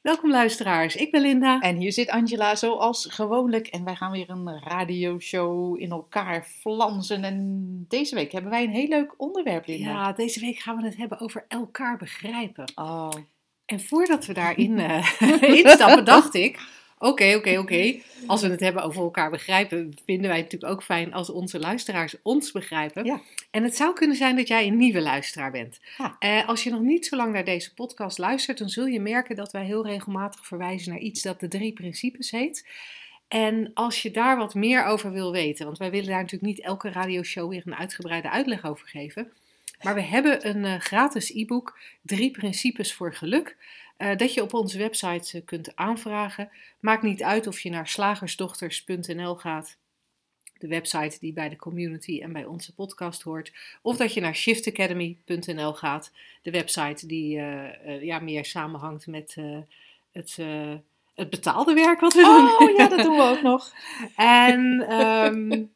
Welkom luisteraars, ik ben Linda. En hier zit Angela zoals gewoonlijk. En wij gaan weer een radioshow in elkaar flansen. En deze week hebben wij een heel leuk onderwerp, Linda. Ja, deze week gaan we het hebben over elkaar begrijpen. Oh. En voordat we daarin uh, instappen, dacht ik... Oké, oké, oké. Als we het hebben over elkaar begrijpen, vinden wij het natuurlijk ook fijn als onze luisteraars ons begrijpen. Ja. En het zou kunnen zijn dat jij een nieuwe luisteraar bent. Ja. Eh, als je nog niet zo lang naar deze podcast luistert, dan zul je merken dat wij heel regelmatig verwijzen naar iets dat de drie principes heet. En als je daar wat meer over wil weten, want wij willen daar natuurlijk niet elke radioshow weer een uitgebreide uitleg over geven. Maar we hebben een uh, gratis e-book, Drie Principes voor Geluk. Uh, dat je op onze website uh, kunt aanvragen. Maakt niet uit of je naar slagersdochters.nl gaat, de website die bij de community en bij onze podcast hoort, of dat je naar shiftacademy.nl gaat, de website die uh, ja, meer samenhangt met het, het betaalde werk wat we oh, doen. ja, dat doen we ook nog. en um,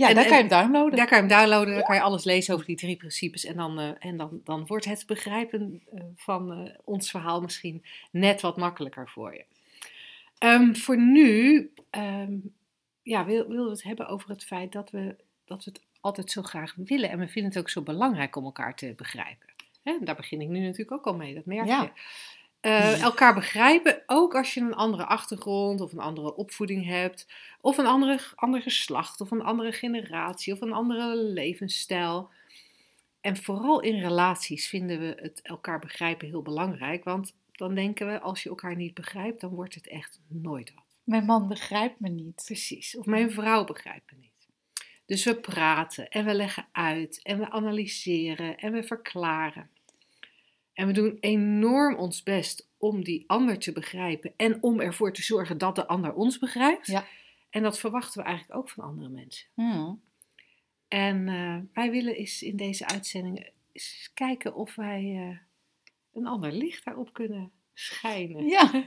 Ja, En- daar kan je hem downloaden. Daar kan je hem downloaden, dan kan je alles lezen over die drie principes. En dan, eh, en dan, dan wordt het begrijpen eh, van eh, ons verhaal misschien net wat makkelijker voor je. Ehm, voor nu ehm, ja, wil, willen we het hebben over het feit dat we, dat we het altijd zo graag willen. En we vinden het ook zo belangrijk om elkaar te begrijpen. Daar begin ik nu natuurlijk ook al mee, dat merk Ja. Eh, elkaar begrijpen, ook als je een andere achtergrond of een andere opvoeding hebt, of een andere, ander geslacht, of een andere generatie, of een andere levensstijl. En vooral in relaties vinden we het elkaar begrijpen heel belangrijk, want dan denken we, als je elkaar niet begrijpt, dan wordt het echt nooit wat. Mijn man begrijpt me niet. Precies, of mijn vrouw begrijpt me niet. Dus we praten en we leggen uit en we analyseren en we verklaren. En we doen enorm ons best om die ander te begrijpen en om ervoor te zorgen dat de ander ons begrijpt. Ja. En dat verwachten we eigenlijk ook van andere mensen. Hmm. En eh, wij willen eens in deze uitzending eens kijken of wij eh, een ander licht daarop kunnen schijnen. Ja.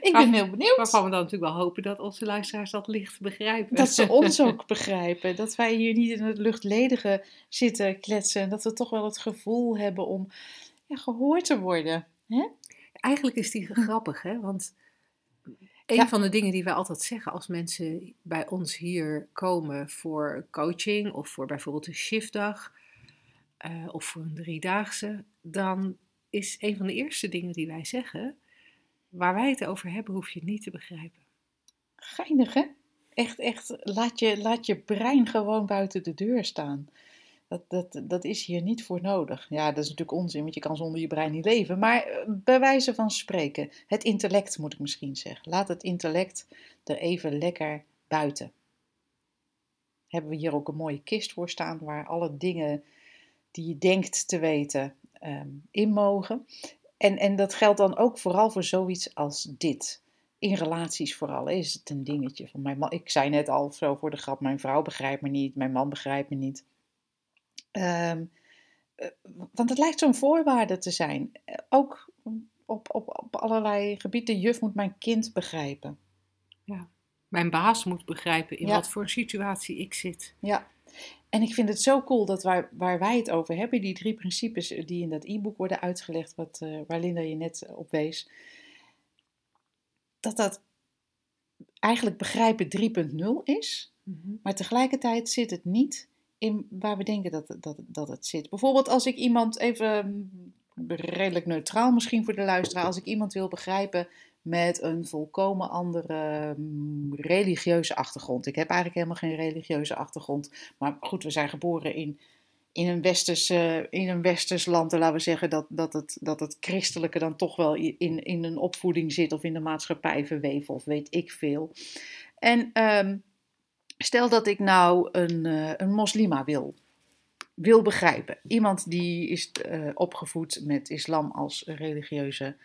ik ben heel benieuwd. Waarvan we dan natuurlijk wel hopen dat onze luisteraars dat licht begrijpen. Dat ze ons ook begrijpen. Dat wij hier niet in het luchtledige zitten kletsen. En dat we toch wel het gevoel hebben om ja, gehoord te worden. Eigenlijk is die grappig, hè? Want een Ja. van de dingen die wij altijd zeggen als mensen bij ons hier komen voor coaching of voor bijvoorbeeld een shiftdag eh, of voor een driedaagse, dan is een van de eerste dingen die wij zeggen, waar wij het over hebben, hoef je niet te begrijpen. Geinig, hè? Echt, echt. Laat je, laat je brein gewoon buiten de deur staan. Dat, dat, dat is hier niet voor nodig. Ja, dat is natuurlijk onzin, want je kan zonder je brein niet leven. Maar eh, bij wijze van spreken, het intellect moet ik misschien zeggen. Laat het intellect er even lekker buiten. Hebben we hier ook een mooie kist voor staan waar alle dingen die je denkt te weten ehm, in mogen. En, en dat geldt dan ook vooral voor zoiets als dit in relaties vooral is het een dingetje. Van mijn man, ik zei net al zo voor de grap, mijn vrouw begrijpt me niet, mijn man begrijpt me niet. Ehm, eh, want het lijkt zo'n voorwaarde te zijn. Eh, Ook op, op, op allerlei gebieden. De juf moet mijn kind begrijpen. Mijn baas moet begrijpen in Ja. wat voor situatie ik zit. Ja. En ik vind het zo cool dat waar, waar wij het over hebben, die drie principes die in dat e-book worden uitgelegd, wat, eh, waar Linda je net op wees, dat dat eigenlijk begrijpen 3.0 is. Maar tegelijkertijd zit het niet in waar we denken dat, het- dat, dat het zit. Bijvoorbeeld als ik iemand even mm, redelijk neutraal misschien voor de luisteraar, als ik iemand wil begrijpen met een volkomen andere mm, religieuze achtergrond. Ik heb eigenlijk helemaal geen religieuze achtergrond, maar goed, we zijn geboren in, in, een, westers, in een westers land. En laten we zeggen dat, dat, het, dat het christelijke dan toch wel in, in een opvoeding zit of in de maatschappij verweven of weet ik veel. En ehm, stel dat ik nou een, eh, een moslima wil, wil begrijpen. Iemand die is eh, opgevoed met islam als religieuze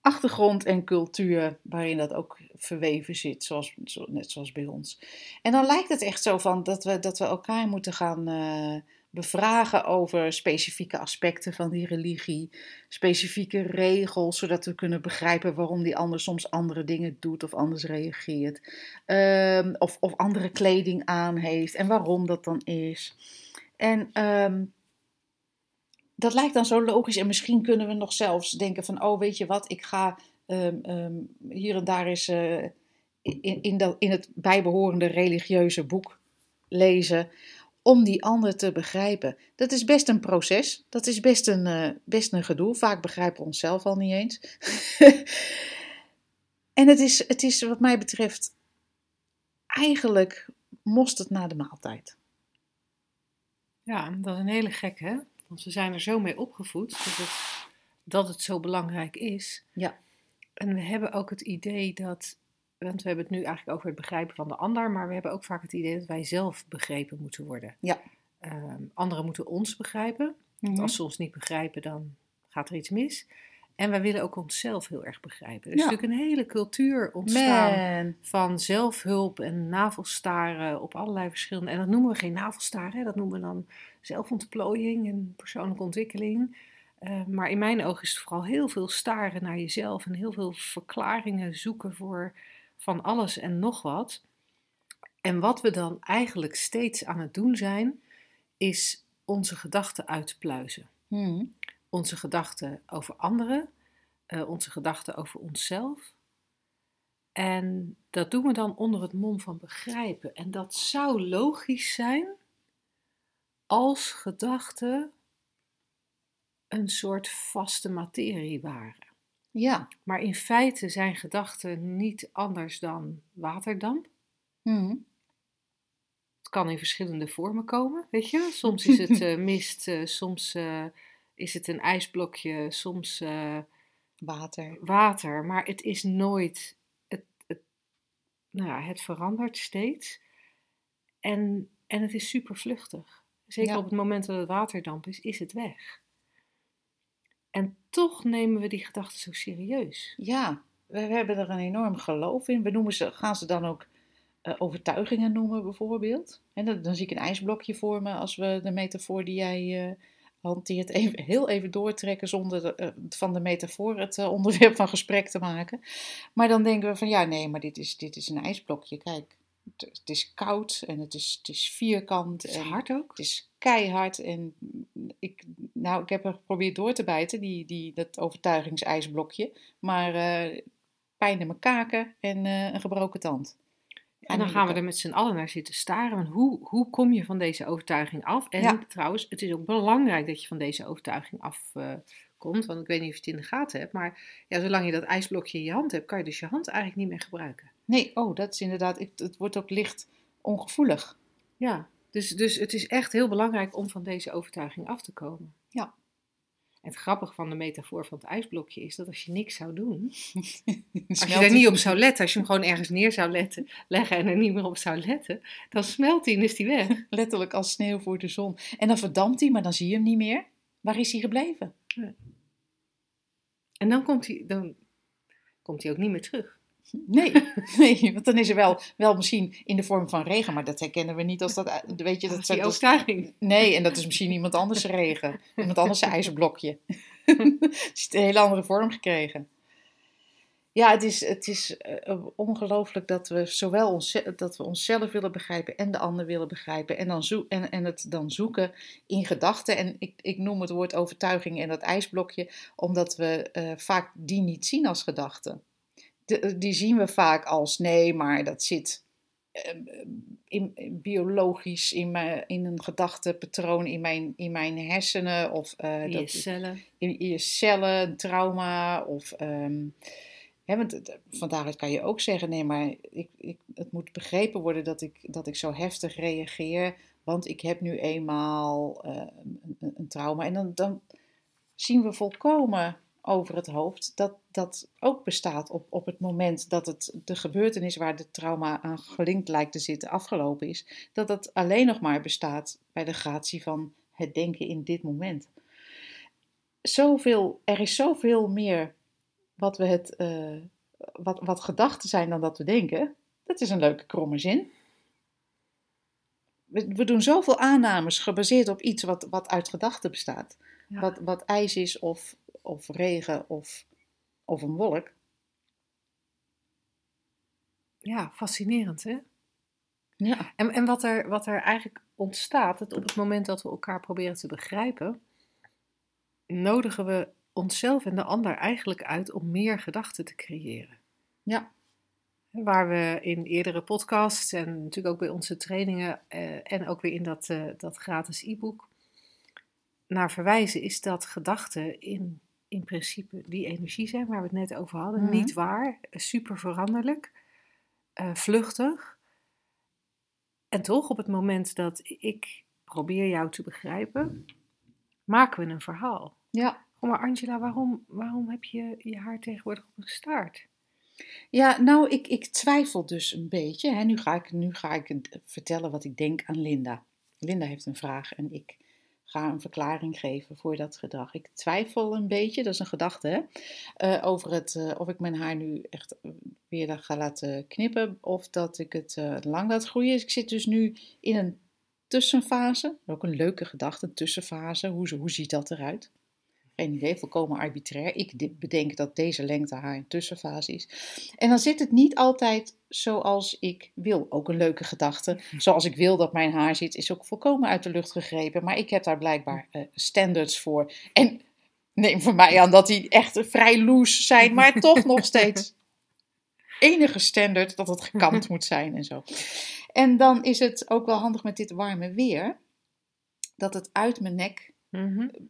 achtergrond en cultuur waarin dat ook verweven zit, zoals, zo, net zoals bij ons. En dan lijkt het echt zo van dat we, dat we elkaar moeten gaan uh, bevragen over specifieke aspecten van die religie, specifieke regels, zodat we kunnen begrijpen waarom die ander soms andere dingen doet of anders reageert, um, of, of andere kleding aan heeft en waarom dat dan is. En um, dat lijkt dan zo logisch. En misschien kunnen we nog zelfs denken van, oh weet je wat, ik ga um, um, hier en daar eens uh, in, in, dat, in het bijbehorende religieuze boek lezen. Om die ander te begrijpen. Dat is best een proces. Dat is best een, uh, best een gedoe. Vaak begrijpen we onszelf al niet eens. en het is, het is wat mij betreft eigenlijk most het na de maaltijd. Ja, dat is een hele gek, hè? Want we zijn er zo mee opgevoed dat het, dat het zo belangrijk is. Ja. En we hebben ook het idee dat, want we hebben het nu eigenlijk over het begrijpen van de ander, maar we hebben ook vaak het idee dat wij zelf begrepen moeten worden. Ja. Um, anderen moeten ons begrijpen. Want als ze ons niet begrijpen, dan gaat er iets mis. En wij willen ook onszelf heel erg begrijpen. Er is ja. natuurlijk een hele cultuur ontstaan Man. van zelfhulp en navelstaren op allerlei verschillende. En dat noemen we geen navelstaren, hè? dat noemen we dan zelfontplooiing en persoonlijke ontwikkeling. Uh, maar in mijn ogen is het vooral heel veel staren naar jezelf en heel veel verklaringen zoeken voor van alles en nog wat. En wat we dan eigenlijk steeds aan het doen zijn, is onze gedachten uitpluizen. Hmm. Onze gedachten over anderen, uh, onze gedachten over onszelf. En dat doen we dan onder het mom van begrijpen. En dat zou logisch zijn als gedachten een soort vaste materie waren. Ja. Maar in feite zijn gedachten niet anders dan waterdamp. Hmm. Het kan in verschillende vormen komen, weet je. Soms is het uh, mist, uh, soms uh, is het een ijsblokje, soms water. water. Maar het is nooit, het, het, nou ja, het verandert steeds. En, en het is super vluchtig. Zeker Ja. op het moment dat het waterdamp is, is het weg. En toch nemen we die gedachten zo serieus. Ja, we, we hebben er een enorm geloof in. We noemen ze, gaan ze dan ook eh, overtuigingen noemen bijvoorbeeld. En dan, dan zie ik een ijsblokje voor me als we de metafoor die jij eh, hanteert even, heel even doortrekken zonder de, eh, van de metafoor het onderwerp van gesprek te maken. Maar dan denken we van ja, nee, maar dit is, dit is een ijsblokje. Kijk, het, is koud en het is, het is vierkant. Het is en hard ook. Het is keihard en ik, nou, ik heb er geprobeerd door te bijten, die, die, dat overtuigingsijsblokje. Maar eh, pijn in mijn kaken en eh, een gebroken tand. En dan gaan we er met z'n allen naar zitten staren. Want hoe, hoe kom je van deze overtuiging af? En Ja. trouwens, het is ook belangrijk dat je van deze overtuiging afkomt. want ik weet niet of je het in de gaten hebt. Maar ja, zolang je dat ijsblokje in je hand hebt, kan je dus je hand eigenlijk niet meer gebruiken. Nee, oh, dat is inderdaad, ik, het wordt ook licht ongevoelig. Ja, dus, dus het is echt heel belangrijk om van deze overtuiging af te komen. Ja. En het grappige van de metafoor van het ijsblokje is dat als je niks zou doen, als je daar niet op zou letten, als je hem gewoon ergens neer zou letten, leggen en er niet meer op zou letten, dan smelt hij en is hij weg. Letterlijk als sneeuw voor de zon. En dan verdampt hij, maar dan zie je hem niet meer. Waar is hij gebleven? En dan komt hij, dan komt hij ook niet meer terug. Nee, nee want dan is er wel, wel misschien in de vorm van regen, maar dat herkennen we niet als dat, weet je, Dat dat, is dat-. Nee, en dat is misschien iemand anders regen. Iemand anders zijn ijzerblokje. Het is een hele andere vorm gekregen. Ja, het is, het is eh, ongelooflijk dat we zowel ons, dat we onszelf willen begrijpen en de ander willen begrijpen. En, dan zoek, en, en het dan zoeken in gedachten. En ik, ik noem het woord overtuiging en dat ijsblokje, omdat we eh, vaak die niet zien als gedachten. De- die zien we vaak als nee, maar dat zit eh, in, biologisch in, mijn, in een gedachtepatroon in mijn, in mijn hersenen of eh, In je dat, cellen. in, in je cellen, een trauma of ehm, hè, want van daaruit kan je ook zeggen nee, maar ik, ik, het moet begrepen worden dat ik, dat ik zo heftig reageer, want ik heb nu eenmaal eh, een, een- een trauma en dan, dan zien we volkomen over het hoofd dat dat ook bestaat op, op het moment dat het de gebeurtenis waar de trauma aan gelinkt lijkt te zitten afgelopen is, dat dat alleen nog maar bestaat bij de gratie van het denken in dit moment. Zoveel, er is zoveel meer wat, we het, eh, wat, wat gedachten zijn dan dat we denken, dat is een leuke kromme zin. We, we doen zoveel aannames gebaseerd op iets wat, wat uit gedachten bestaat. Ja. Wat, wat ijs is of, of regen of, of een wolk. ja, fascinerend hè? Ja. En, en wat, er, wat er eigenlijk ontstaat, dat op het moment dat we elkaar proberen te begrijpen, nodigen we onszelf en de ander eigenlijk uit om meer gedachten te creëren. Ja. Waar we in eerdere podcasts en natuurlijk ook bij onze trainingen eh, en ook weer in dat, eh, dat gratis e-book naar verwijzen, is dat gedachten in, in principe die energie zijn waar we het net over hadden. Mhm. Niet waar, super veranderlijk, eh, vluchtig. En toch, op het moment dat ik probeer jou te begrijpen, maken we een verhaal. Ja. Oh, maar Angela, waarom, waarom heb je je haar tegenwoordig op een staart? Ja, nou, ik, ik twijfel dus een beetje. Hè. Nu, ga ik, nu ga ik vertellen wat ik denk aan Linda. Linda heeft een vraag en ik ga een verklaring geven voor dat gedrag. Ik twijfel een beetje, dat is een gedachte, hè, eh, over het, eh, of ik mijn haar nu echt weer ga laten knippen of dat ik het eh, lang laat groeien. Dus ik zit dus nu in een tussenfase. Ook een leuke gedachte, een tussenfase. Hoe, hoe ziet dat eruit? Geen idee, volkomen arbitrair. Ik bedenk dat deze lengte haar een tussenfase is. En dan zit het niet altijd zoals ik wil. Ook een leuke gedachte. Zoals ik wil dat mijn haar zit, is ook volkomen uit de lucht gegrepen. Maar ik heb daar blijkbaar eh, standards voor. En neem van mij aan dat die echt vrij loose zijn, maar toch nog steeds enige standaard dat het gekamd moet zijn en zo. En dan is het ook wel handig met dit warme weer. Dat het uit mijn nek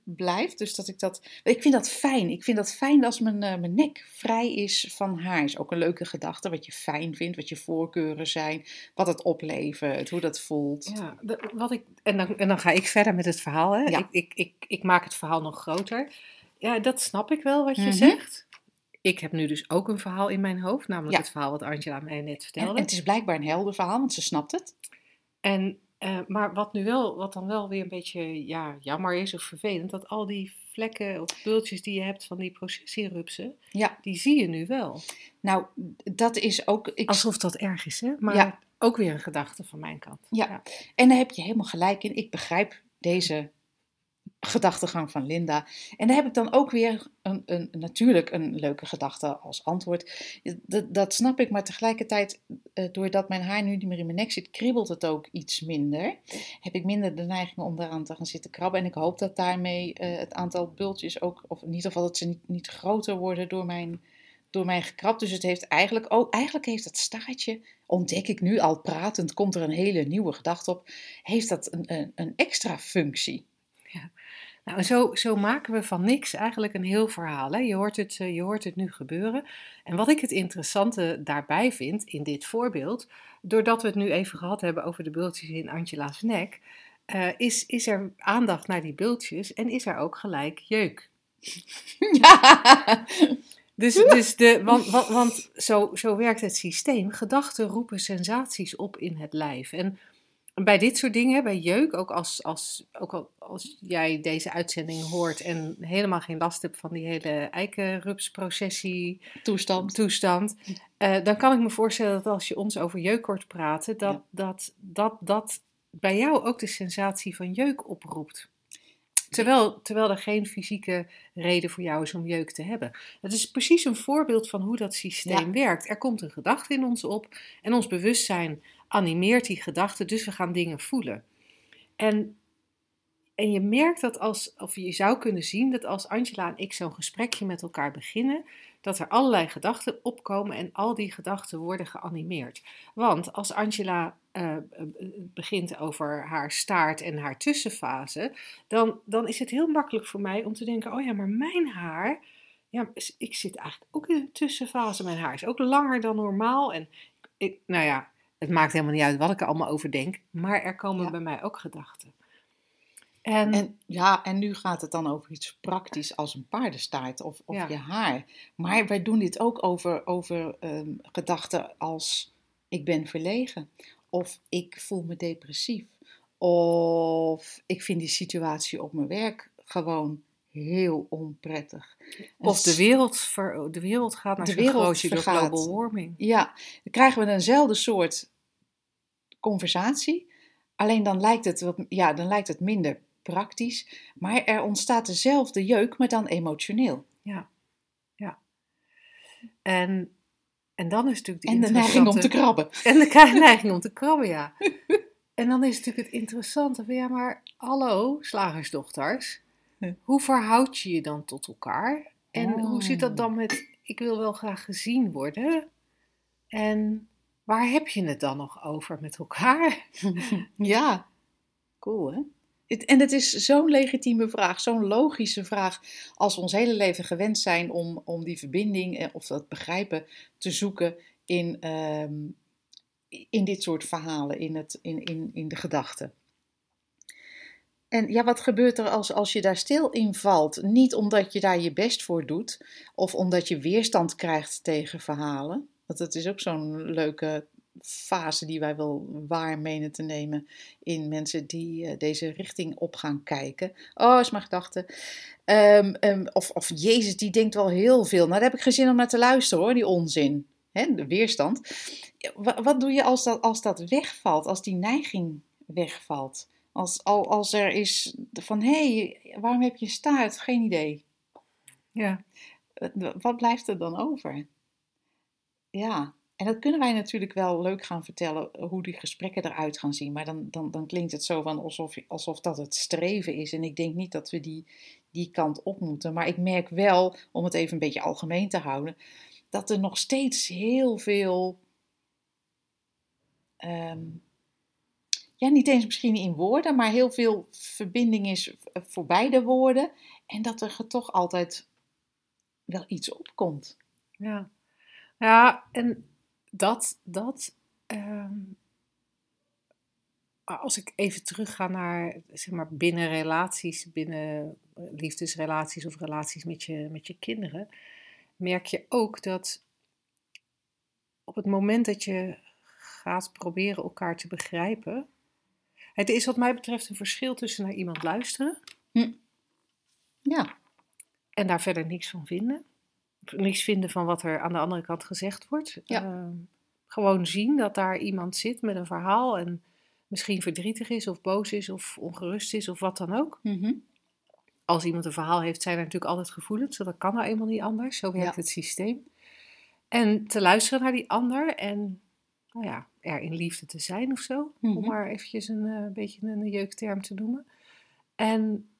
blijft. Dus dat ik dat. Ik vind dat fijn. Ik vind dat fijn als mijn, eh, mijn nek vrij is van haar. Is ook een leuke gedachte. Wat je fijn vindt, wat je voorkeuren zijn, wat het oplevert, hoe dat voelt. Ja, wat ik, en, dan, en dan ga ik verder met het verhaal. Hè? Ja. Ik, ik, ik, ik maak het verhaal nog groter. Ja, dat snap ik wel wat je Mhm. zegt. Ik heb nu dus ook een verhaal in mijn hoofd, namelijk Ja. het verhaal wat Angela mij net En, vertelde. en het is blijkbaar een helder verhaal, want ze snapt het. En, eh, maar wat nu wel, wat dan wel weer een beetje ja, jammer is of vervelend, dat al die vlekken of bultjes die je hebt van die processierupsen, Ja. die zie je nu wel. Nou, dat is ook. Ik, Alsof dat erg is, hè? Maar Ja. ook weer een gedachte van mijn kant. Ja. En daar heb je helemaal gelijk in. Ik begrijp deze gedachtegang van Linda. En daar heb ik dan ook weer een, een, natuurlijk een leuke gedachte als antwoord. Dat, dat snap ik, maar tegelijkertijd, eh, doordat mijn haar nu niet meer in mijn nek zit, kriebelt het ook iets minder. Heb ik minder de neiging om daaraan te gaan zitten krabben. En ik hoop dat daarmee eh, het aantal bultjes ook, of in ieder geval dat ze niet, niet groter worden door mijn, door mijn gekrab. Dus het heeft eigenlijk ook, eigenlijk heeft het staartje, ontdek ik nu al pratend, komt er een hele nieuwe gedachte op, heeft dat een, een, een extra functie. Nou, zo, zo maken we van niks eigenlijk een heel verhaal. Hè? Je, hoort het, eh, je hoort het nu gebeuren. En wat ik het interessante daarbij vind in dit voorbeeld, doordat we het nu even gehad hebben over de bultjes in Angela's nek, eh, is, is er aandacht naar die bultjes en is er ook gelijk jeuk. Ja. Dus, dus de, want, want, want zo, zo werkt het systeem. Gedachten roepen sensaties op in het lijf. En bij dit soort dingen, bij jeuk, ook als, als, ook al- als jij deze uitzending hoort en helemaal geen last hebt van die hele eikenrupsprocessie Toestand. toestand, eh, dan kan ik me voorstellen dat als je ons over jeuk hoort praten, dat, Ja. dat, dat, dat bij jou ook de sensatie van jeuk oproept. Terwijl, terwijl er geen fysieke reden voor jou is om jeuk te hebben. Het is precies een voorbeeld van hoe dat systeem Ja. werkt. Er komt een gedachte in ons op en ons bewustzijn animeert die gedachte, dus we gaan dingen voelen. En, en je merkt dat als, of je zou kunnen zien dat als Angela en ik zo'n gesprekje met elkaar beginnen, dat er allerlei gedachten opkomen en al die gedachten worden geanimeerd. Want als Angela eh, eh, begint over haar staart en haar tussenfase, dan, dan is het heel makkelijk voor mij om te denken: oh ja, maar mijn haar. Ja, ik zit eigenlijk ook in een tussenfase. Mijn haar is ook langer dan normaal. En ik, nou ja, het maakt helemaal niet uit wat ik er allemaal over denk. Maar er komen Ja. bij mij ook gedachten. En, En, ja, en nu gaat het dan over iets praktisch als een paardenstaart of, of Ja. je haar. Maar wij doen dit ook over, over ehm, gedachten als ik ben verlegen. Of ik voel me depressief. Of ik vind die situatie op mijn werk gewoon heel onprettig. Of de wereld, ver, de wereld gaat naar De wereld door global warming. Ja, dan krijgen we eenzelfde soort conversatie. Alleen dan lijkt het, wat, ja, dan lijkt het minder praktisch. Maar er ontstaat dezelfde jeuk, maar dan emotioneel. En, en dan is natuurlijk de En de neiging om te krabben. En de neiging om te krabben, ja. En dan is natuurlijk het interessante van, ja, maar hallo, slagersdochters. Hoe verhoud je je dan tot elkaar? En hoe zit dat Oh. dan met, ik wil wel graag gezien worden? En waar heb je het dan nog over met elkaar? Ja, cool hè? Het- En het is zo'n legitieme vraag, zo'n logische vraag. Als we ons hele leven gewend zijn om, om die verbinding eh, of dat begrijpen te zoeken in, ehm, in dit soort verhalen, in, het, in, in, in de gedachten. En ja, wat gebeurt er als, als je daar stil in valt? Niet omdat je daar je best voor doet, of omdat je weerstand krijgt tegen verhalen. Want dat is ook zo'n leuke fase die wij wel waar menen te nemen in mensen die eh, deze richting op gaan kijken. Oh, is mijn gedachte. Ehm, ehm, of, of Jezus, die denkt wel heel veel. Nou, daar heb ik geen zin om naar te luisteren hoor, die onzin. De weerstand. Ja, wa- Wat doe je als dat, als dat wegvalt, als die neiging wegvalt? Als, al, als er is van, hé, hey, waarom heb je een staart? Geen idee. Ja, Eh, Wat blijft er dan over? Ja, en dat kunnen wij natuurlijk wel leuk gaan vertellen, eh, hoe die gesprekken eruit gaan zien. Maar dan, dan, dan klinkt het zo van alsof, alsof dat het streven is. En ik denk niet dat we die, die kant op moeten. Maar ik merk wel, om het even een beetje algemeen te houden, dat er nog steeds heel veel. ehm, ja, niet eens misschien in woorden, maar heel veel verbinding is eh, voor beide woorden. En dat er toch altijd wel iets opkomt. ja. Ja, en dat, dat ehm, als ik even terugga naar, zeg maar, binnen relaties, binnen eh, liefdesrelaties of relaties met je, met je kinderen, merk je ook dat op het moment dat je gaat proberen elkaar te begrijpen, het is wat mij betreft een verschil tussen naar iemand luisteren Ja, en daar verder niks van vinden. Niks vinden van wat er aan de andere kant gezegd wordt. Ja. Ehm, gewoon zien dat daar iemand zit met een verhaal en misschien verdrietig is of boos is of ongerust is of wat dan ook. mhm. Als iemand een verhaal heeft, zijn er natuurlijk altijd gevoelens. Dat kan nou eenmaal niet anders. Zo werkt Ja. het systeem. En te luisteren naar die ander en nou ja, er in liefde te zijn of zo. Om Mhm. maar eventjes een eh, beetje een jeukterm te noemen. En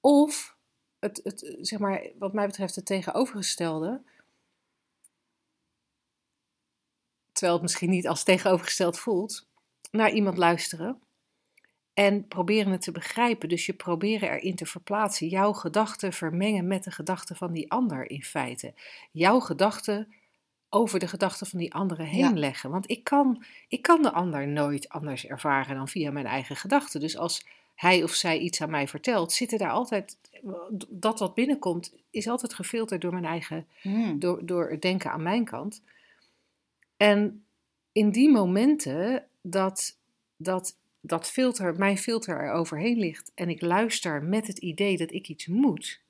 of het, het, zeg maar, wat mij betreft het tegenovergestelde. Terwijl het misschien niet als tegenovergesteld voelt. Naar iemand luisteren. En proberen het te begrijpen. Dus je proberen erin te verplaatsen. Jouw gedachten vermengen met de gedachten van die ander in feite. Jouw gedachten over de gedachten van die anderen heen Ja. leggen. Want ik kan, ik kan de ander nooit anders ervaren dan via mijn eigen gedachten. Dus als hij of zij iets aan mij vertelt, zitten daar altijd. Dat wat binnenkomt, is altijd gefilterd door mijn eigen Mm. door, door het denken aan mijn kant. En in die momenten dat, dat, dat filter, mijn filter er overheen ligt en ik luister met het idee dat ik iets moet,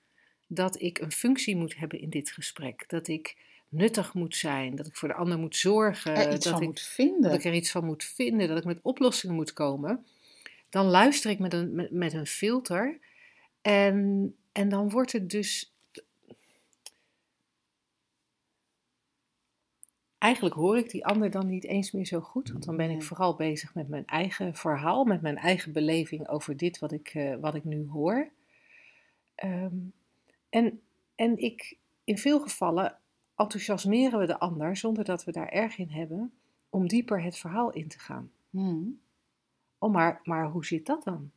dat ik een functie moet hebben in dit gesprek, dat ik nuttig moet zijn, dat ik voor de ander moet zorgen, er iets dat, van ik, moet vinden. dat ik er iets van moet vinden, dat ik met oplossingen moet komen, dan luister ik met een, met, met een filter en, en dan wordt het dus eigenlijk hoor ik die ander dan niet eens meer zo goed. Want dan ben ik vooral bezig met mijn eigen verhaal, met mijn eigen beleving over dit wat ik, eh, wat ik nu hoor. Ehm, en, en ik, in veel gevallen enthousiasmeren we de ander zonder dat we daar erg in hebben om dieper het verhaal in te gaan. Mm. Oh, maar, maar hoe zit dat dan?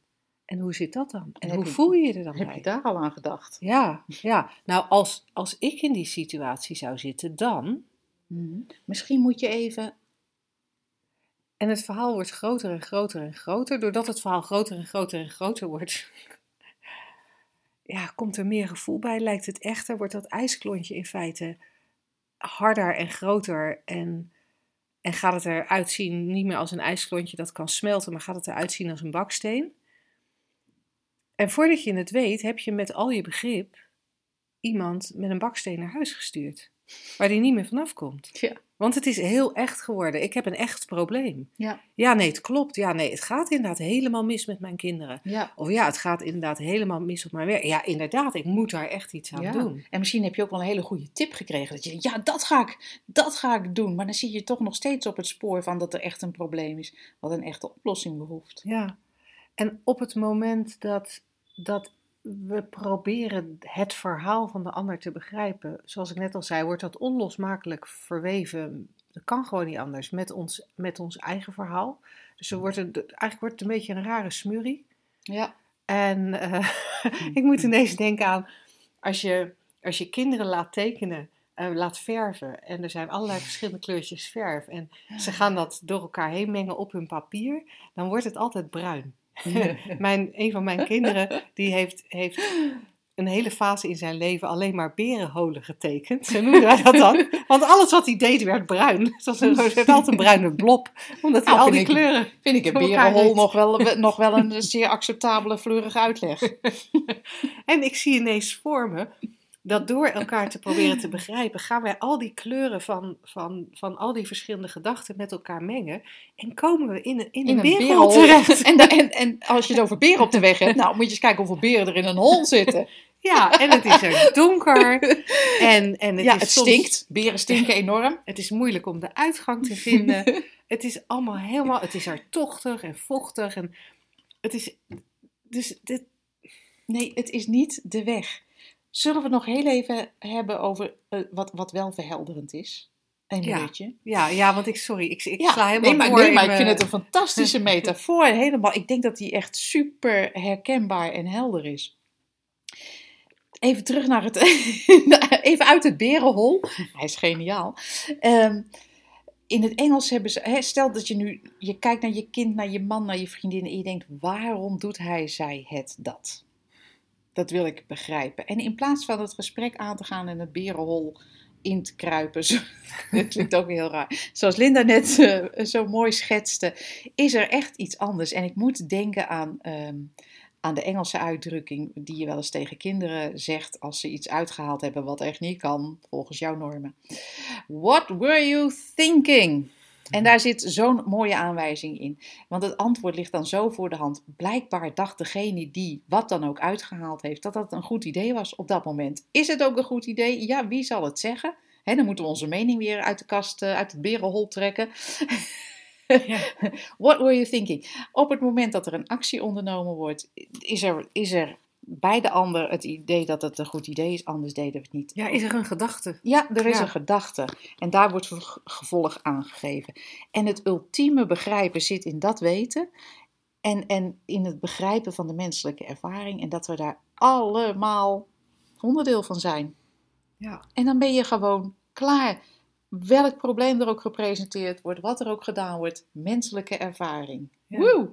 En hoe zit dat dan? En, En heb hoe je- voel je je er dan Heb bij? je daar al aan gedacht? Ja, ja. Nou, als, als ik in die situatie zou zitten, dan Mm. Misschien moet je even. En het verhaal wordt groter en groter en groter. Doordat het verhaal groter en groter en groter wordt, ja, komt er meer gevoel bij. Lijkt het echter, wordt dat ijsklontje in feite harder en groter. En, en gaat het eruit zien niet meer als een ijsklontje dat kan smelten, maar gaat het eruit zien als een baksteen. En voordat je het weet, heb je met al je begrip iemand met een baksteen naar huis gestuurd. Waar die niet meer vanaf komt. Ja. Want het is heel echt geworden. Ik heb een echt probleem. Ja. Ja, nee, het klopt. Ja, nee, het gaat inderdaad helemaal mis met mijn kinderen. Ja. Of ja, het gaat inderdaad helemaal mis op mijn werk. Ja, inderdaad, ik moet daar echt iets aan Ja. doen. En misschien heb je ook wel een hele goede tip gekregen. Dat je denkt, ja, dat ga ik, dat ga ik doen. Maar dan zie je toch nog steeds op het spoor van dat er echt een probleem is. Wat een echte oplossing behoeft. Ja. En op het moment dat, dat we proberen het verhaal van de ander te begrijpen, zoals ik net al zei, wordt dat onlosmakelijk verweven. Dat kan gewoon niet anders met ons, met ons eigen verhaal. Dus er wordt het, eigenlijk wordt het een beetje een rare smurrie. Ja. En eh, ik moet ineens denken aan als je, als je kinderen laat tekenen, eh, laat verven. En er zijn allerlei verschillende kleurtjes verf. En ze gaan dat door elkaar heen mengen op hun papier. Dan wordt het altijd bruin. Mijn, een van mijn kinderen die heeft, heeft een hele fase in zijn leven alleen maar berenholen getekend. Zo noemen wij dat dan. Want alles wat hij deed werd bruin. Zoals een, het werd altijd een bruine blob. Omdat hij Nou, al die ik- kleuren... Vind ik een berenhol nog wel, nog wel een zeer acceptabele, fleurige uitleg. En ik zie ineens voor me dat door elkaar te proberen te begrijpen, gaan wij al die kleuren van, van, van al die verschillende gedachten met elkaar mengen. En komen we in een, in een, berenhol. terecht. En, en, en als je het over beren op de weg hebt, nou moet je eens kijken hoeveel beren er in een hol zitten. Ja, en het is er donker. En, en het, ja, is het soms- stinkt. Beren stinken enorm. Het is moeilijk om de uitgang te vinden. het is allemaal helemaal. Het is er tochtig en vochtig. En het is. Dus dit, Nee, het is niet de weg. Zullen we het nog heel even hebben over eh, wat, wat wel verhelderend is? Een Ja. minuutje. ja, ja, want ik, sorry, ik, ik Ja, sla helemaal nee, maar, door nee, maar ik vind het een fantastische metafoor. Helemaal, ik denk dat die echt super herkenbaar en helder is. Even terug naar het. even uit het berenhol. Hij is geniaal. Ehm, in het Engels hebben ze. Stel dat je nu. Je kijkt naar je kind, naar je man, naar je vriendin. En je denkt: waarom doet hij, zij het dat? Dat wil ik begrijpen. En in plaats van het gesprek aan te gaan en het berenhol in te kruipen. Dat klinkt ook heel raar. Zoals Linda net eh, zo mooi schetste, is er echt iets anders. En ik moet denken aan, ehm, aan de Engelse uitdrukking die je wel eens tegen kinderen zegt als ze iets uitgehaald hebben wat echt niet kan, volgens jouw normen. What were you thinking? En daar zit zo'n mooie aanwijzing in. Want het antwoord ligt dan zo voor de hand. Blijkbaar dacht degene die wat dan ook uitgehaald heeft, dat dat een goed idee was op dat moment. Is het ook een goed idee? Ja, wie zal het zeggen? Dan moeten we onze mening weer uit de kast, eh, uit het berenhol trekken. Ja. What were you thinking? Op het moment dat er een actie ondernomen wordt, is er, is er bij de ander het idee dat het een goed idee is, anders deden we het niet. Ja, is er een gedachte? Ja, er is Ja. een gedachte en daar wordt gevolg aangegeven. En het ultieme begrijpen zit in dat weten en, en in het begrijpen van de menselijke ervaring en dat we daar allemaal onderdeel van zijn. Ja. En dan ben je gewoon klaar. Welk probleem er ook gepresenteerd wordt, wat er ook gedaan wordt, menselijke ervaring. Ja. Woe!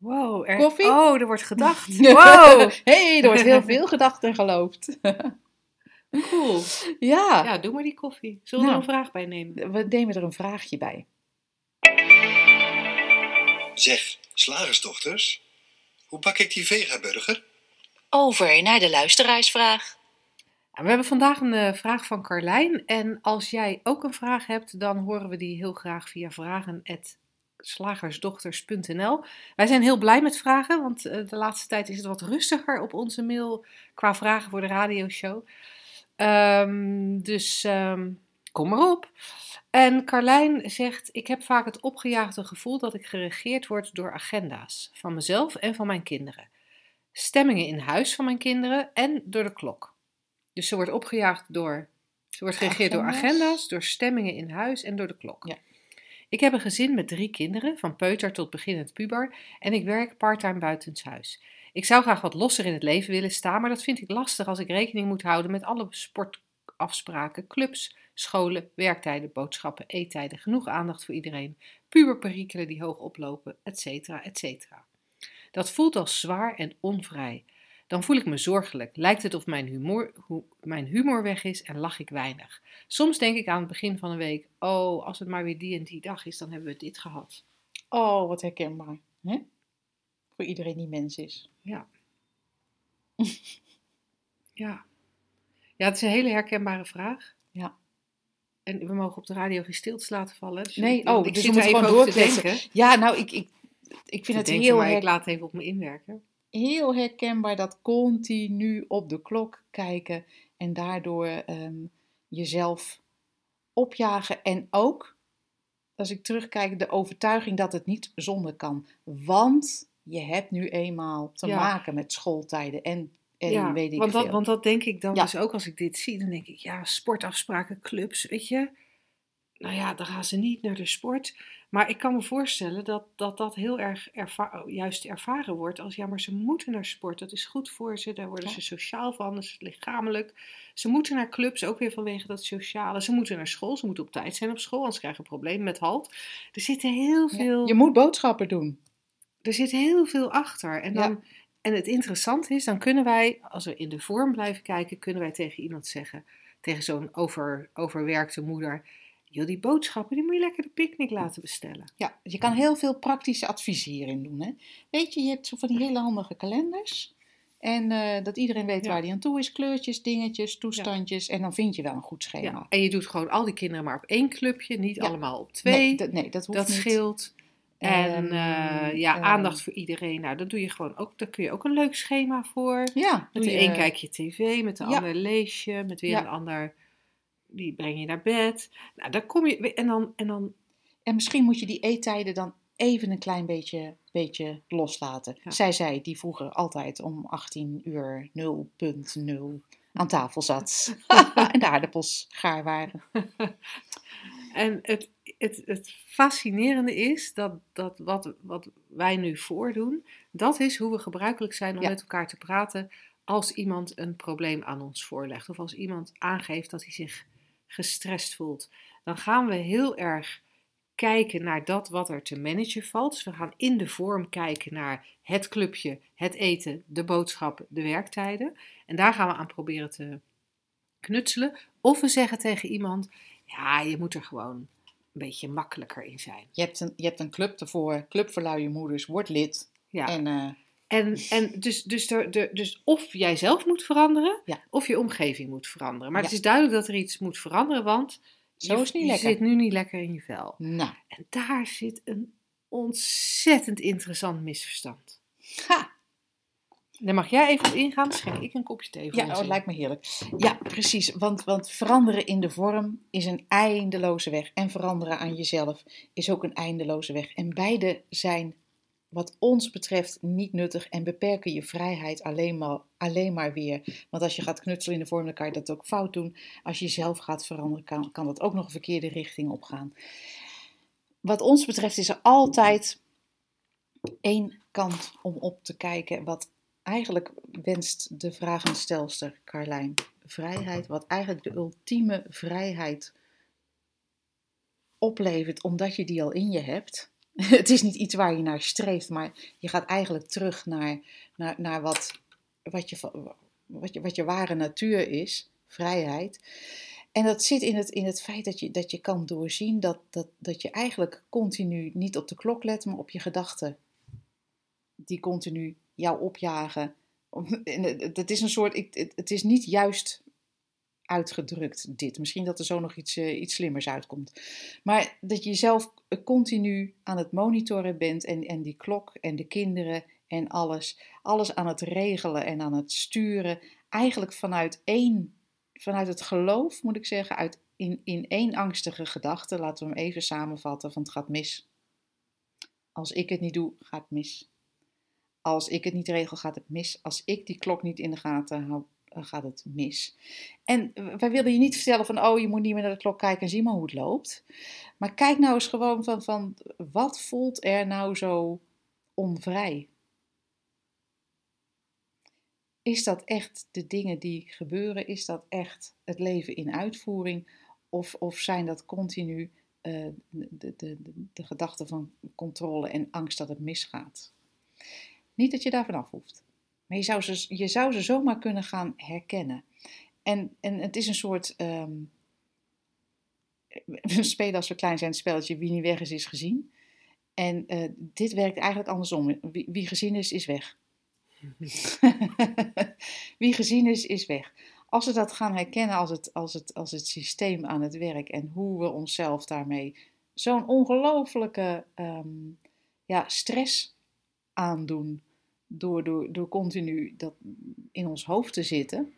Wow. Er, Koffie? Oh, er wordt gedacht. Wow. hey, er wordt heel veel gedacht en geloofd. Cool. ja, Ja, doe maar die koffie. Zullen we Nou. er een vraag bij nemen? we nemen er een vraagje bij. Zeg, slagersdochters, hoe bak ik die vegaburger? Over naar de luisteraarsvraag. We hebben vandaag een eh, vraag van Carlijn. En als jij ook een vraag hebt, dan horen we die heel graag via vragen.slagersdochters.nl. Wij zijn heel blij met vragen, want eh, de laatste tijd is het wat rustiger op onze mail qua vragen voor de radioshow. Ehm, dus ehm, kom maar op. En Carlijn zegt: Ik heb vaak het opgejaagde gevoel dat ik geregeerd word door agenda's van mezelf en van mijn kinderen. Stemmingen in huis van mijn kinderen en door de klok. Dus ze wordt opgejaagd door. Ze wordt geregeerd door Agenda's? agenda's, door stemmingen in huis en door de klok. Ja. Ik heb een gezin met drie kinderen, van peuter tot beginnend puber, en ik werk parttime buitenshuis. Ik zou graag wat losser in het leven willen staan, maar dat vind ik lastig als ik rekening moet houden met alle sportafspraken, clubs, scholen, werktijden, boodschappen, eettijden, genoeg aandacht voor iedereen, puberperikelen die hoog oplopen, etc. etc. Dat voelt als zwaar en onvrij. Dan voel ik me zorgelijk. Lijkt het of mijn humor, hoe, mijn humor weg is en lach ik weinig. Soms denk ik aan het begin van een week: oh, als het maar weer die en die dag is, dan hebben we dit gehad. Oh, wat herkenbaar. Hè? Voor iedereen die mens is. Ja. Ja. Ja, het is een hele herkenbare vraag. Ja. En we mogen op de radio geen stiltes laten vallen. Dus Nee, ik- oh, ik dus zit er gewoon over te denken. Ja, nou, ik, ik, ik vind het denken, heel, maar ik laat even op me inwerken. Heel herkenbaar dat continu op de klok kijken en daardoor ehm, jezelf opjagen. En ook, als ik terugkijk, de overtuiging dat het niet zonder kan. Want je hebt nu eenmaal te Ja. maken met schooltijden en, en ja, weet ik want dat, veel. want dat denk ik dan Ja. dus ook als ik dit zie. Dan denk ik, ja, sportafspraken, clubs, weet je. Nou ja, dan gaan ze niet naar de sport. Maar ik kan me voorstellen dat dat, dat heel erg erva- juist ervaren wordt als ja, maar ze moeten naar sport. Dat is goed voor ze, daar worden Ja. ze sociaal van, dat is lichamelijk. Ze moeten naar clubs, ook weer vanwege dat sociale. Ze moeten naar school, ze moeten op tijd zijn op school, anders krijgen ze een probleem met halt. Er zitten heel Ja, veel Je moet boodschappen doen. er zit heel veel achter. En, Ja. dan, en het interessante is, dan kunnen wij, als we in de vorm blijven kijken, kunnen wij tegen iemand zeggen, tegen zo'n over, overwerkte moeder, joh, die boodschappen, die moet je lekker de picknick laten bestellen. Ja, je kan heel veel praktische adviezen hierin doen. Hè? Weet je, je hebt zo van die hele handige kalenders. En eh, dat iedereen weet Ja. waar die aan toe is. Kleurtjes, dingetjes, toestandjes. En dan vind je wel een goed schema. Ja. En je doet gewoon al die kinderen maar op één clubje, niet allemaal op twee. Nee, dat, nee, dat hoeft dat niet. scheelt. En eh, ja, ehm, aandacht voor iedereen. Nou, dan doe je gewoon ook, daar kun je ook een leuk schema voor. Ja, Met de je- een kijk je tv, met de ander lees je, met weer een ander die breng je naar bed. Nou, dan kom je en dan en dan En misschien moet je die eettijden dan even een klein beetje, beetje loslaten. Ja. Zij zei die vroeger altijd om 18 uur 0.0 aan tafel zat. en de aardappels gaar waren. En het, het, het fascinerende is dat, dat wat, wat wij nu voordoen, dat is hoe we gebruikelijk zijn om Ja. met elkaar te praten als iemand een probleem aan ons voorlegt. Of als iemand aangeeft dat hij zich gestrest voelt. Dan gaan we heel erg kijken naar dat wat er te managen valt. Dus we gaan in de vorm kijken naar het clubje, het eten, de boodschap, de werktijden. En daar gaan we aan proberen te knutselen. Of we zeggen tegen iemand, ja, je moet er gewoon een beetje makkelijker in zijn. Je hebt een, je hebt een club ervoor. Club voor luie moeders. Word lid. Ja. En eh, En, en dus, dus, dus of jij zelf moet veranderen, Ja. of je omgeving moet veranderen. Maar Ja. het is duidelijk dat er iets moet veranderen, want Zo je, is het niet je lekker. zit nu niet lekker in je vel. nou, En daar zit een ontzettend interessant misverstand. ha. Daar mag jij even op ingaan, schenk ik een kopje thee voor Ja, oh, lijkt me heerlijk. Ja, precies. Want, want veranderen in de vorm is een eindeloze weg. En veranderen aan jezelf is ook een eindeloze weg. En beide zijn, wat ons betreft, niet nuttig en beperken je vrijheid alleen maar, alleen maar weer. Want als je gaat knutselen in de vorm, dan kan je dat ook fout doen. Als je zelf gaat veranderen, kan, kan dat ook nog een verkeerde richting opgaan. Wat ons betreft is er altijd één kant om op te kijken. Wat eigenlijk wenst de vragenstelster Carlijn vrijheid, wat eigenlijk de ultieme vrijheid oplevert, omdat je die al in je hebt. Het is niet iets waar je naar streeft, maar je gaat eigenlijk terug naar, naar, naar wat, wat, je, wat, je, wat je ware natuur is, vrijheid. En dat zit in het, in het feit dat je, dat je kan doorzien dat, dat, dat je eigenlijk continu niet op de klok let, maar op je gedachten. Die continu jou opjagen. Het is een soort, het is niet juist uitgedrukt dit. Misschien dat er zo nog iets, eh, iets slimmers uitkomt. Maar dat je jezelf continu aan het monitoren bent en, en die klok en de kinderen en alles, alles aan het regelen en aan het sturen. Eigenlijk vanuit één, vanuit het geloof moet ik zeggen, uit in, in één angstige gedachte. Laten we hem even samenvatten, van het gaat mis. Als ik het niet doe, gaat het mis. Als ik het niet regel, gaat het mis. Als ik die klok niet in de gaten hou, gaat het mis. En wij willen je niet vertellen van, oh, je moet niet meer naar de klok kijken en zie maar hoe het loopt. Maar kijk nou eens gewoon van, van wat voelt er nou zo onvrij? Is dat echt de dingen die gebeuren? Is dat echt het leven in uitvoering? Of, of zijn dat continu eh, de, de, de, gedachten van controle en angst dat het misgaat? Niet dat je daar vanaf hoeft. Maar je zou ze, je zou ze zomaar kunnen gaan herkennen. En, en het is een soort. ehm, we spelen als we klein zijn het spelletje Wie niet weg is, is gezien. En eh, dit werkt eigenlijk andersom. Wie, gezien is, is weg. Wie gezien is, is weg. Als we dat gaan herkennen als het, als, het, als het systeem aan het werk en hoe we onszelf daarmee zo'n ongelofelijke ehm, ja, stress aandoen door, door, door continu dat in ons hoofd te zitten,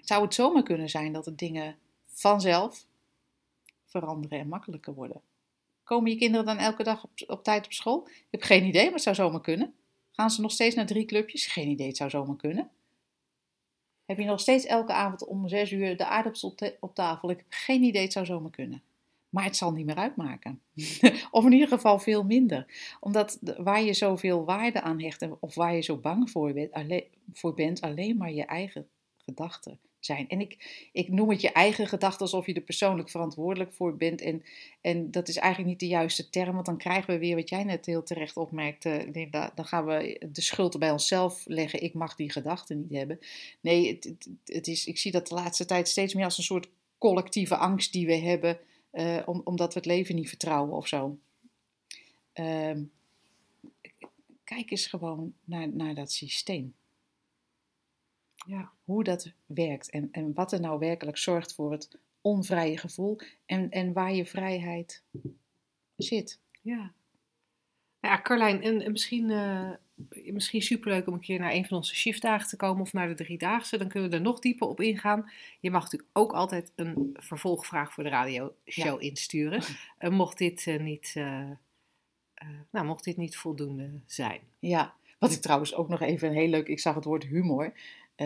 zou het zomaar kunnen zijn dat de dingen vanzelf veranderen en makkelijker worden. Komen je kinderen dan elke dag op, tijd op school? Ik heb geen idee, maar het zou zomaar kunnen. Gaan ze nog steeds naar drie clubjes? Geen idee, het zou zomaar kunnen. Heb je nog steeds elke avond om zes uur de aardappels op, op tafel? Ik heb geen idee, het zou zomaar kunnen. Maar het zal niet meer uitmaken. of in ieder geval veel minder. Omdat waar je zoveel waarde aan hecht of waar je zo bang voor bent, alleen, voor bent, alleen maar je eigen gedachten zijn. En ik, ik noem het je eigen gedachten alsof je er persoonlijk verantwoordelijk voor bent. En, en dat is eigenlijk niet de juiste term, want dan krijgen we weer wat jij net heel terecht opmerkte, Linda. Dan gaan we de schuld bij onszelf leggen. Ik mag die gedachten niet hebben. Nee, het, het is, ik zie dat de laatste tijd steeds meer als een soort collectieve angst die we hebben, uh, om, omdat we het leven niet vertrouwen of zo. Uh, kijk eens gewoon naar, naar dat systeem. Ja, hoe dat werkt en, en wat er nou werkelijk zorgt voor het onvrije gevoel en, en waar je vrijheid zit. Ja. Ja, Carlijn, en, en misschien, uh, misschien superleuk om een keer naar een van onze shiftdagen te komen of naar de driedaagse. Dan kunnen we er nog dieper op ingaan. Je mag natuurlijk ook altijd een vervolgvraag voor de radioshow ja. insturen. Uh, mocht, dit, uh, niet, nou, mocht dit niet voldoende zijn. Ja, wat ik trouwens ook nog even heel leuk, ik zag het woord humor.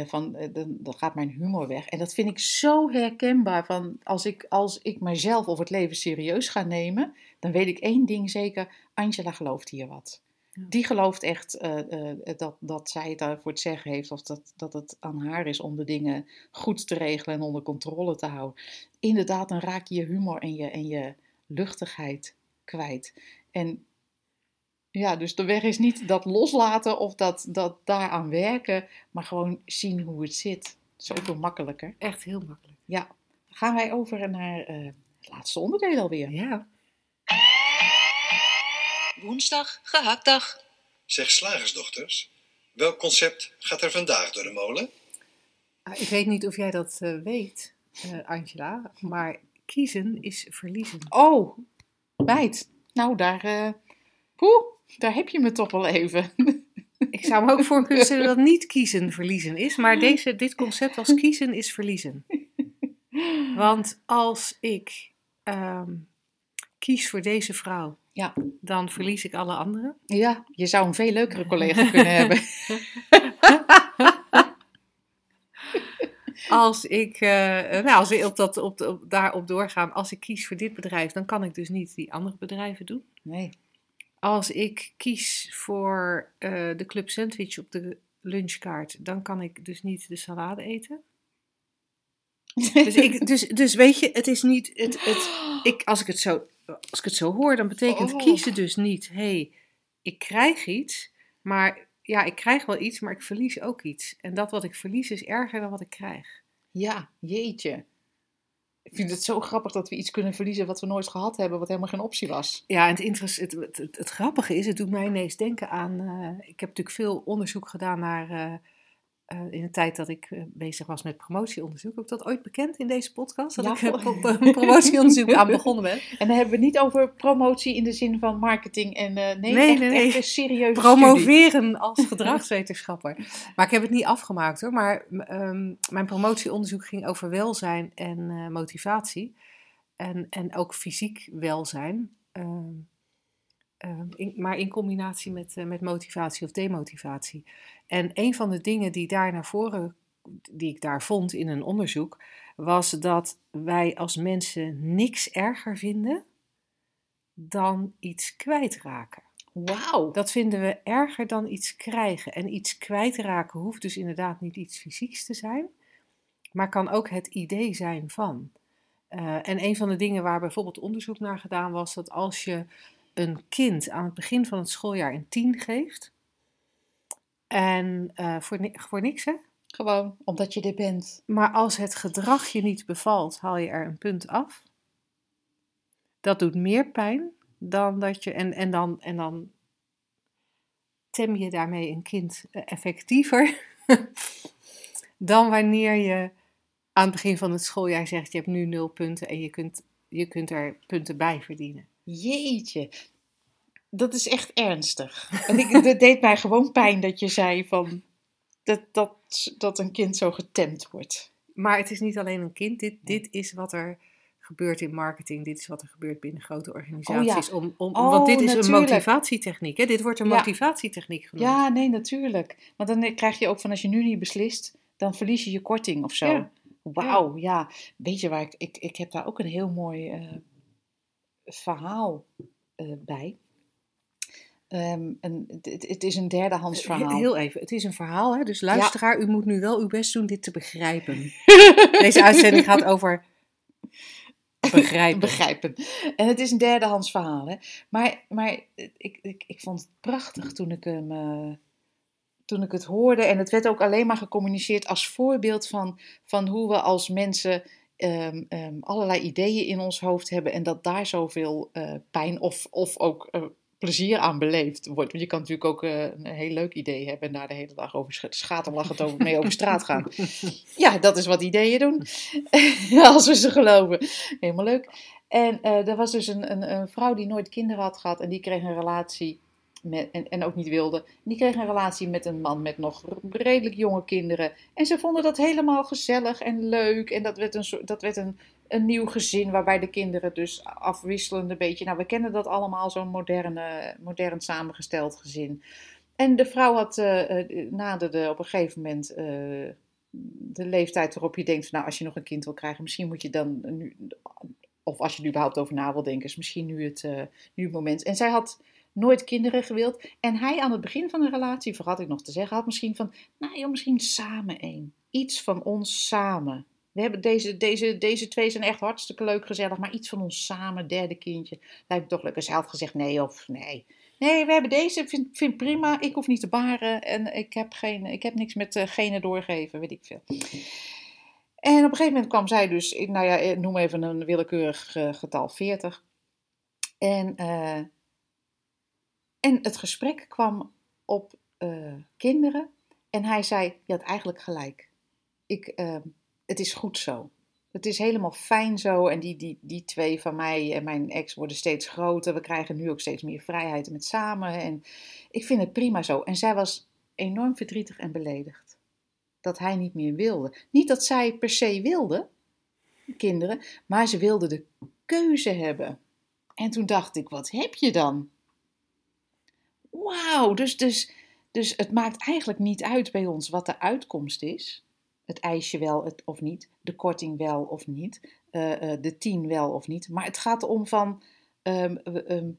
Van, dan, dan, gaat mijn humor weg. En dat vind ik zo herkenbaar. Van als, ik, als ik mezelf of het leven serieus ga nemen, dan weet ik één ding zeker: Angela gelooft hier wat. Die gelooft echt uh, dat, dat zij het daarvoor het zeggen heeft, of dat, dat het aan haar is om de dingen goed te regelen en onder controle te houden. Inderdaad, dan raak je je humor en je, en je luchtigheid kwijt. En ja, dus de weg is niet dat loslaten of dat, dat daaraan werken, maar gewoon zien hoe het zit. Zoveel makkelijker. Echt heel makkelijk. Ja. Gaan wij over naar uh, het laatste onderdeel alweer. Ja. Woensdag, gehaktdag. Zeg slagersdochters, welk concept gaat er vandaag door de molen? Uh, ik weet niet of jij dat uh, weet, Angela, maar kiezen is verliezen. Oh, meid. Nou, daar... Poeh, daar heb je me toch wel even. Ik zou me ook voor kunnen stellen dat niet kiezen verliezen is, maar deze, dit concept als kiezen is verliezen. Want als ik um, kies voor deze vrouw, ja. dan verlies ik alle anderen. Ja, je zou een veel leukere collega kunnen hebben. Als ik, uh, nou, als we op dat, op, op, daarop doorgaan, als ik kies voor dit bedrijf, dan kan ik dus niet die andere bedrijven doen. Nee als ik kies voor uh, de club sandwich op de lunchkaart, dan kan ik dus niet de salade eten. dus, ik, dus, dus weet je, het is niet. Het, het, ik, als, ik het zo, als ik het zo hoor, dan betekent oh. kiezen dus niet. Hé, hey, ik krijg iets, maar ja, ik krijg wel iets, maar ik verlies ook iets. En dat wat ik verlies is erger dan wat ik krijg. Ja, jeetje. Ik vind het zo grappig dat we iets kunnen verliezen wat we nooit gehad hebben, wat helemaal geen optie was. Ja, en het, het, het, het, het grappige is, het doet mij ineens denken aan. Uh, ik heb natuurlijk veel onderzoek gedaan naar uh, uh, in de tijd dat ik bezig was met promotieonderzoek. Heb ik dat ooit bekend in deze podcast? Dat ja, ik op een promotieonderzoek aan begonnen ben. En dan hebben we het niet over promotie in de zin van marketing en nee, nee, echt, nee, nee. echt een serieuze Promoveren studie. als gedragswetenschapper. maar ik heb het niet afgemaakt hoor. Maar um, mijn promotieonderzoek ging over welzijn en motivatie. En, en ook fysiek welzijn. Um, in, maar in combinatie met, uh, met motivatie of demotivatie. En een van de dingen die daar naar voren, die ik daar vond in een onderzoek, was dat wij als mensen niks erger vinden dan iets kwijtraken. Wauw. Dat vinden we erger dan iets krijgen. En iets kwijtraken hoeft dus inderdaad niet iets fysieks te zijn, maar kan ook het idee zijn van. Uh, en een van de dingen waar bijvoorbeeld onderzoek naar gedaan was, dat als je een kind aan het begin van het schooljaar een 10 geeft, en uh, voor, ni voor niks hè? Gewoon, omdat je er bent. Maar als het gedrag je niet bevalt, haal je er een punt af. Dat doet meer pijn dan dat je. En, en, dan, en dan tem je daarmee een kind eh, effectiever dan wanneer je aan het begin van het schooljaar zegt: je hebt nu nul punten en je kunt, je kunt er punten bij verdienen. Jeetje, dat is echt ernstig. En ik, het deed mij gewoon pijn dat je zei van dat, dat, dat een kind zo getemd wordt. Maar het is niet alleen een kind, dit, dit is wat er gebeurt in marketing, dit is wat er gebeurt binnen grote organisaties. om, om, Oh, want dit is natuurlijk. een motivatietechniek. Hè? Dit wordt een Ja. motivatietechniek genoemd. Ja, nee, natuurlijk. Want dan krijg je ook van als je nu niet beslist, dan verlies je je korting of zo. Ja. Wauw, ja. Weet je waar ik, ik, ik heb daar ook een heel mooi eh, verhaal eh, bij. Ehm, een, het, het is een derdehands verhaal. Heel, heel even, het is een verhaal, hè? dus luisteraar, u moet nu wel uw best doen dit te begrijpen. Deze uitzending gaat over begrijpen. begrijpen. En het is een derdehands verhaal. Hè? Maar, maar ik, ik, ik vond het prachtig toen ik, hem, eh, toen ik het hoorde. En het werd ook alleen maar gecommuniceerd als voorbeeld van, van hoe we als mensen ehm, ehm, allerlei ideeën in ons hoofd hebben. En dat daar zoveel eh, pijn of, of ook eh, plezier aan beleefd wordt. Want je kan natuurlijk ook eh, een heel leuk idee hebben en daar de hele dag over sch- schaterlachend over, mee over straat gaan. Ja, dat is wat ideeën doen. Als we ze geloven. Helemaal leuk. En er was dus een, een, een vrouw die nooit kinderen had gehad. En die kreeg een relatie. Met, en, ook niet wilde. Die kreeg een relatie met een man met nog redelijk jonge kinderen. En ze vonden dat helemaal gezellig en leuk. En dat werd een, dat werd een, een nieuw gezin waarbij de kinderen dus afwisselend een beetje. Nou, we kennen dat allemaal, zo'n moderne, modern samengesteld gezin. En de vrouw had, eh, naderde op een gegeven moment eh, de leeftijd waarop je denkt: Nou, als je nog een kind wil krijgen, misschien moet je dan nu. Of als je er überhaupt over na wil denken, is misschien nu het, nu het moment. En zij had nooit kinderen gewild. En hij aan het begin van de relatie, vergat ik nog te zeggen, had misschien van: Nou, joh, misschien samen één. Iets van ons samen. We hebben deze, deze, deze twee zijn echt hartstikke leuk, gezellig, maar iets van ons samen, derde kindje, lijkt me toch leuk. En had gezegd: Nee, of nee. Nee, we hebben deze, vind, vind prima. Ik hoef niet te baren en ik heb, geen, ik heb niks met eh, genen doorgeven, weet ik veel. En op een gegeven moment kwam zij dus, nou ja, eh, noem even een willekeurig eh, getal, 40. En, en het gesprek kwam op eh, kinderen. En hij zei, je had eigenlijk gelijk. Ik, eh, het is goed zo. Het is helemaal fijn zo. En die, die, die twee van mij en mijn ex worden steeds groter. We krijgen nu ook steeds meer vrijheid met samen. En ik vind het prima zo. En zij was enorm verdrietig en beledigd. Dat hij niet meer wilde. Niet dat zij per se wilde, kinderen, maar ze wilde de keuze hebben. En toen dacht ik, wat heb je dan? Wauw, dus, dus, dus het maakt eigenlijk niet uit bij ons wat de uitkomst is. Het ijsje wel het, of niet, de korting wel of niet, eh, eh, de tien wel of niet. Maar het gaat om van, ehm, ehm,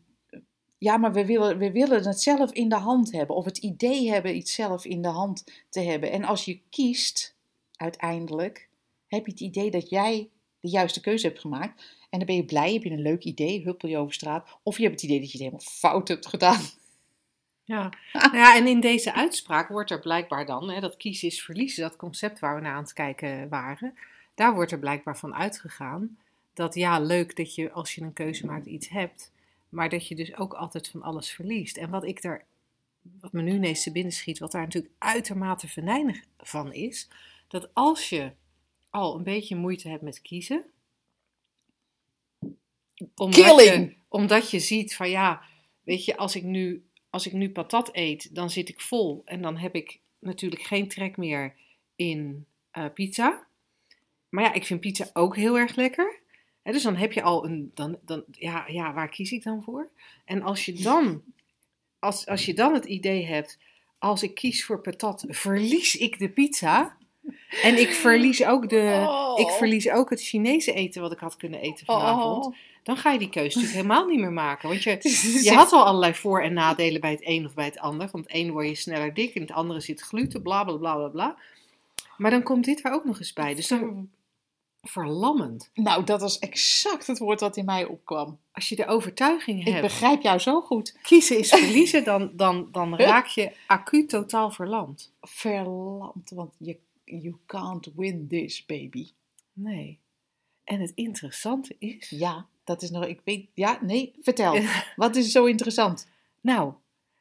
ja, maar we willen, we willen het zelf in de hand hebben. Of het idee hebben iets zelf in de hand te hebben. En als je kiest, uiteindelijk, heb je het idee dat jij de juiste keuze hebt gemaakt. En dan ben je blij, heb je een leuk idee, huppel je over straat. Of je hebt het idee dat je het helemaal fout hebt gedaan. Ja. Nou ja, en in deze uitspraak wordt er blijkbaar dan, hè, dat kiezen is verliezen, dat concept waar we naar aan het kijken waren, daar wordt er blijkbaar van uitgegaan dat ja, leuk dat je als je een keuze maakt iets hebt, maar dat je dus ook altijd van alles verliest. En wat ik er, wat me nu ineens te binnen schiet, wat daar natuurlijk uitermate venijnig van is, dat als je al een beetje moeite hebt met kiezen, omdat Killing! Je, omdat je ziet van ja, weet je, als ik nu als ik nu patat eet, dan zit ik vol en dan heb ik natuurlijk geen trek meer in eh, pizza. Maar ja, ik vind pizza ook heel erg lekker. Dus dan heb je al een, dan, dan, ja, ja, waar kies ik dan voor? En als je dan, als, als je dan het idee hebt, als ik kies voor patat, verlies ik de pizza. En ik verlies ook, de, Oh. ik verlies ook het Chinese eten wat ik had kunnen eten vanavond. Oh. Dan ga je die keuze natuurlijk helemaal niet meer maken. Want je, je had al allerlei voor- en nadelen bij het een of bij het ander. Van het een word je sneller dik en het andere zit gluten, bla bla bla bla bla. Maar dan komt dit er ook nog eens bij. Dus dan verlammend. Nou, dat was exact het woord wat in mij opkwam. Als je de overtuiging Ik hebt, begrijp jou zo goed. kiezen is verliezen, dan, dan, dan raak je acuut totaal verlamd. Verlamd, want je, you can't win this, baby. Nee. En het interessante is, Ja, dat is nog, ik weet, ja, nee, vertel. Wat is zo interessant? nou,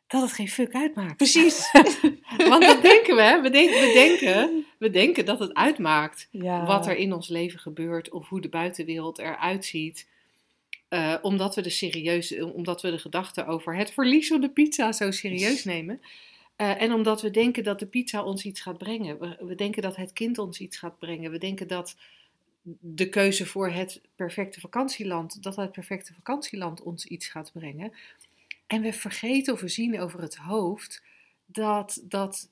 dat het geen fuck uitmaakt. Precies. Want dat denken we, hè? We, denken, we, denken, we denken dat het uitmaakt Ja. wat er in ons leven gebeurt of hoe de buitenwereld eruit ziet. Eh, omdat we de serieus, omdat we de gedachte over het verlies van de pizza zo serieus nemen. Eh, en omdat we denken dat de pizza ons iets gaat brengen. We, denken dat het kind ons iets gaat brengen. We denken dat de keuze voor het perfecte vakantieland, dat het perfecte vakantieland ons iets gaat brengen. En we vergeten of we zien over het hoofd dat dat,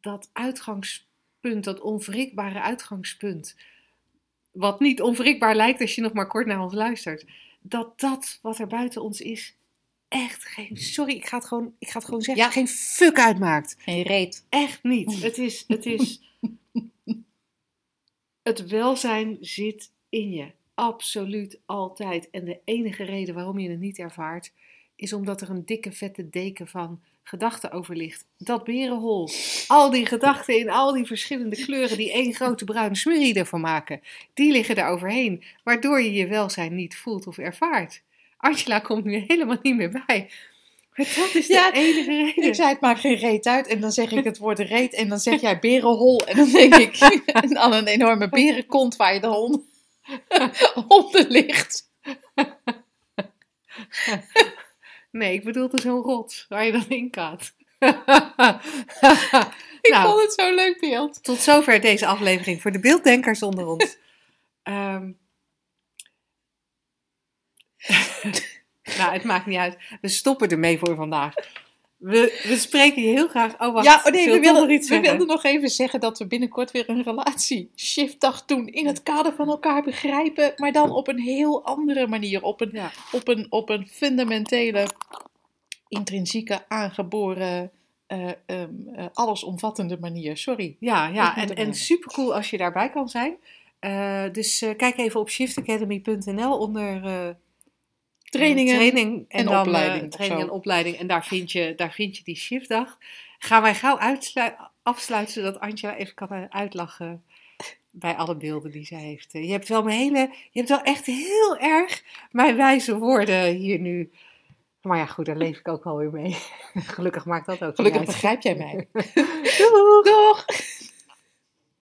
dat uitgangspunt, dat onwrikbare uitgangspunt, wat niet onwrikbaar lijkt als je nog maar kort naar ons luistert, dat dat wat er buiten ons is, echt geen, sorry, ik ga het gewoon, ik ga het gewoon zeggen, Ja. geen fuck uitmaakt. Geen reet. Echt niet. Het is, het is. Het welzijn zit in je. Absoluut altijd. En de enige reden waarom je het niet ervaart, is omdat er een dikke vette deken van gedachten over ligt. Dat berenhol. Al die gedachten in al die verschillende kleuren die één grote bruine smurrie ervan maken, die liggen daar overheen, waardoor je je welzijn niet voelt of ervaart. Angela komt nu helemaal niet meer bij. Maar dat is de Ja, enige reden. Ik zei, het maakt geen reet uit. En dan zeg ik het woord reet. En dan zeg jij berenhol. En dan denk ik dan een enorme berenkont waar je de hond onder ligt. Nee, ik bedoelde zo'n rots waar je dan in gaat. Ik Nou. vond het zo'n leuk beeld. Tot zover deze aflevering voor de beelddenkers onder ons. Ehm. nou, het maakt niet uit. We stoppen ermee voor vandaag. We, we spreken je heel graag. Oh, wacht. ja, oh nee, we wilden, nog iets we wilden nog even zeggen dat we binnenkort weer een relatie shiftdag doen. In het kader van elkaar begrijpen. Maar dan op een heel andere manier. Op een, Ja. op een, op een fundamentele, intrinsieke, aangeboren, ehm, eh, allesomvattende manier. Sorry. Ja, ja en, en wel. super cool als je daarbij kan zijn. Eh, dus kijk even op shiftacademy.nl onder Trainingen. training en, en dan, opleiding eh, of training en opleiding. En daar vind je, daar vind je die shiftdag. Gaan wij gauw afsluiten, zodat Antje even kan eh, uitlachen bij alle beelden die zij heeft. Je hebt wel mijn hele, je hebt wel echt heel erg mijn wijze woorden hier nu. Maar ja, goed, daar leef ik ook wel weer mee. Gelukkig maakt dat ook Gelukkig begrijp jij mij. Doeg! Doeg!